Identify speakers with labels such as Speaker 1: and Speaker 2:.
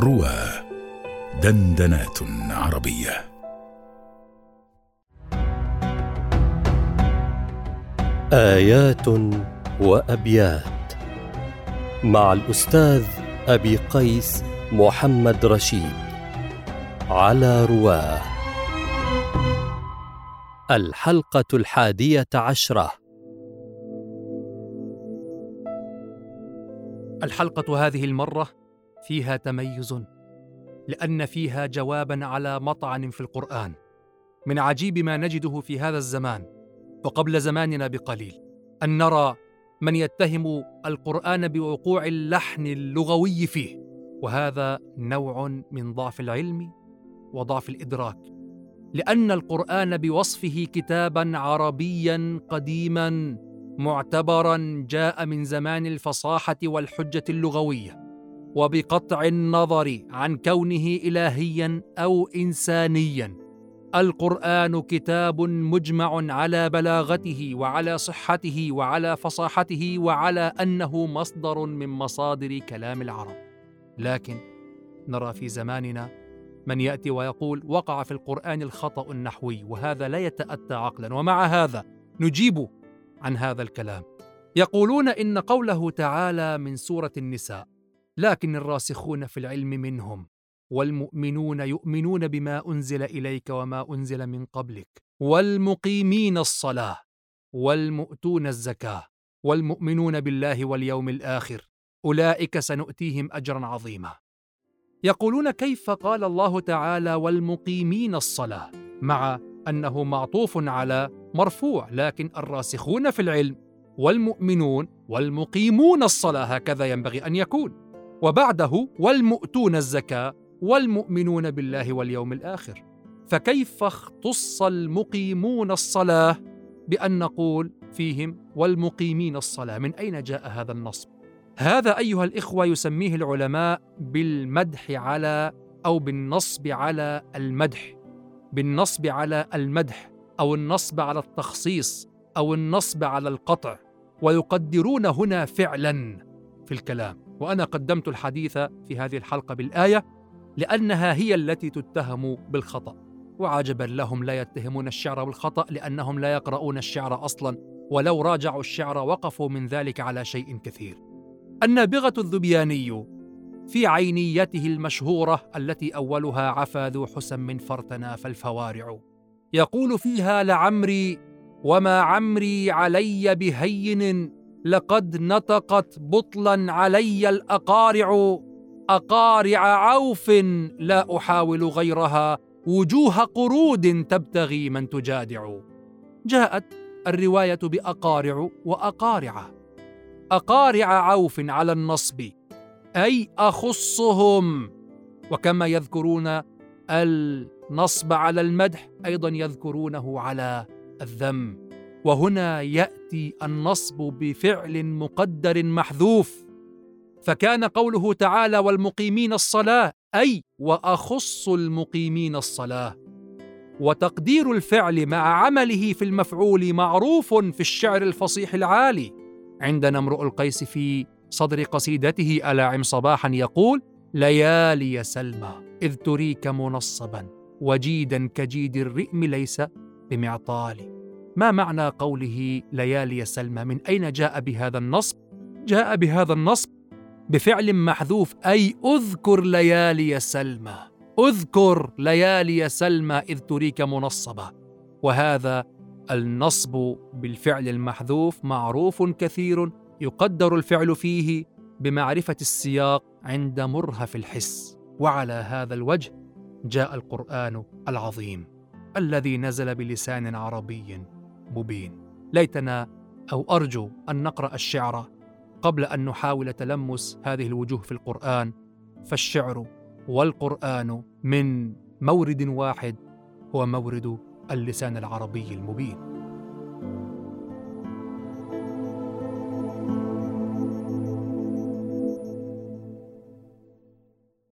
Speaker 1: روى دندنات عربية.
Speaker 2: آيات وأبيات مع الأستاذ أبي قيس محمد رشيد على رواه. الحلقة الحادية عشرة.
Speaker 3: الحلقة هذه المرة فيها تميز لأن فيها جوابا على مطعن في القرآن من عجيب ما نجده في هذا الزمان وقبل زماننا بقليل أن نرى من يتهم القرآن بوقوع اللحن اللغوي فيه وهذا نوع من ضعف العلم وضعف الإدراك لأن القرآن بوصفه كتابا عربيا قديما معتبرا جاء من زمان الفصاحة والحجة اللغوية. وبقطع النظر عن كونه الهيا أو انسانيا. القرآن كتاب مجمع على بلاغته وعلى صحته وعلى فصاحته وعلى أنه مصدر من مصادر كلام العرب. لكن نرى في زماننا من يأتي ويقول وقع في القرآن الخطأ النحوي وهذا لا يتأتى عقلا ومع هذا نجيب عن هذا الكلام. يقولون إن قوله تعالى من سورة النساء لكن الراسخون في العلم منهم والمؤمنون يؤمنون بما أنزل إليك وما أنزل من قبلك والمقيمين الصلاة والمؤتون الزكاة والمؤمنون بالله واليوم الآخر أولئك سنؤتيهم أجرا عظيما. يقولون كيف قال الله تعالى والمقيمين الصلاة؟ مع أنه معطوف على مرفوع لكن الراسخون في العلم والمؤمنون والمقيمون الصلاة هكذا ينبغي أن يكون. وبعده والمؤتون الزكاة والمؤمنون بالله واليوم الآخر. فكيف اختص المقيمون الصلاة بأن نقول فيهم والمقيمين الصلاة؟ من أين جاء هذا النصب هذا أيها الإخوة يسميه العلماء بالمدح على أو بالنصب على المدح. بالنصب على المدح أو النصب على التخصيص أو النصب على القطع. ويقدرون هنا فعلا في الكلام. وأنا قدمت الحديث في هذه الحلقة بالآية لأنها هي التي تتهم بالخطأ. وعجبا لهم لا يتهمون الشعر بالخطأ لأنهم لا يقرؤون الشعر أصلا ولو راجعوا الشعر وقفوا من ذلك على شيء كثير. النابغة الذبياني في عينيته المشهورة التي أولها عفا ذو حسن فرتنا فالفوارع. يقول فيها لعمري وما عمري علي بهين لقد نطقت بطلا علي الأقارع. أقارع عوف لا أحاول غيرها. وجوه قرود تبتغي من تجادع. جاءت الرواية بأقارع واقارع أقارع عوف على النصب. أي أخصهم. وكما يذكرون النصب على المدح أيضا يذكرونه على الذم. وهنا يأتي النصب بفعل مقدر محذوف. فكان قوله تعالى والمقيمين الصلاة أي وأخص المقيمين الصلاة. وتقدير الفعل مع عمله في المفعول معروف في الشعر الفصيح العالي. عندنا امرؤ القيس في صدر قصيدته ألاعم صباحا يقول ليالي سلمى إذ تريك منصبا وجيدا كجيد الرئم ليس بمعطال ما معنى قوله ليالي سلمى؟ من أين جاء بهذا النصب؟ جاء بهذا النصب بفعل محذوف أي أذكر ليالي سلمى. أذكر ليالي سلمى إذ تريك منصبة. وهذا النصب بالفعل المحذوف معروف كثير يقدر الفعل فيه بمعرفة السياق عند مرهف الحس. وعلى هذا الوجه جاء القرآن العظيم الذي نزل بلسان عربي. مبين. ليتنا أو أرجو أن نقرأ الشعر قبل أن نحاول تلمس هذه الوجوه في القرآن فالشعر والقرآن من مورد واحد هو مورد اللسان العربي المبين.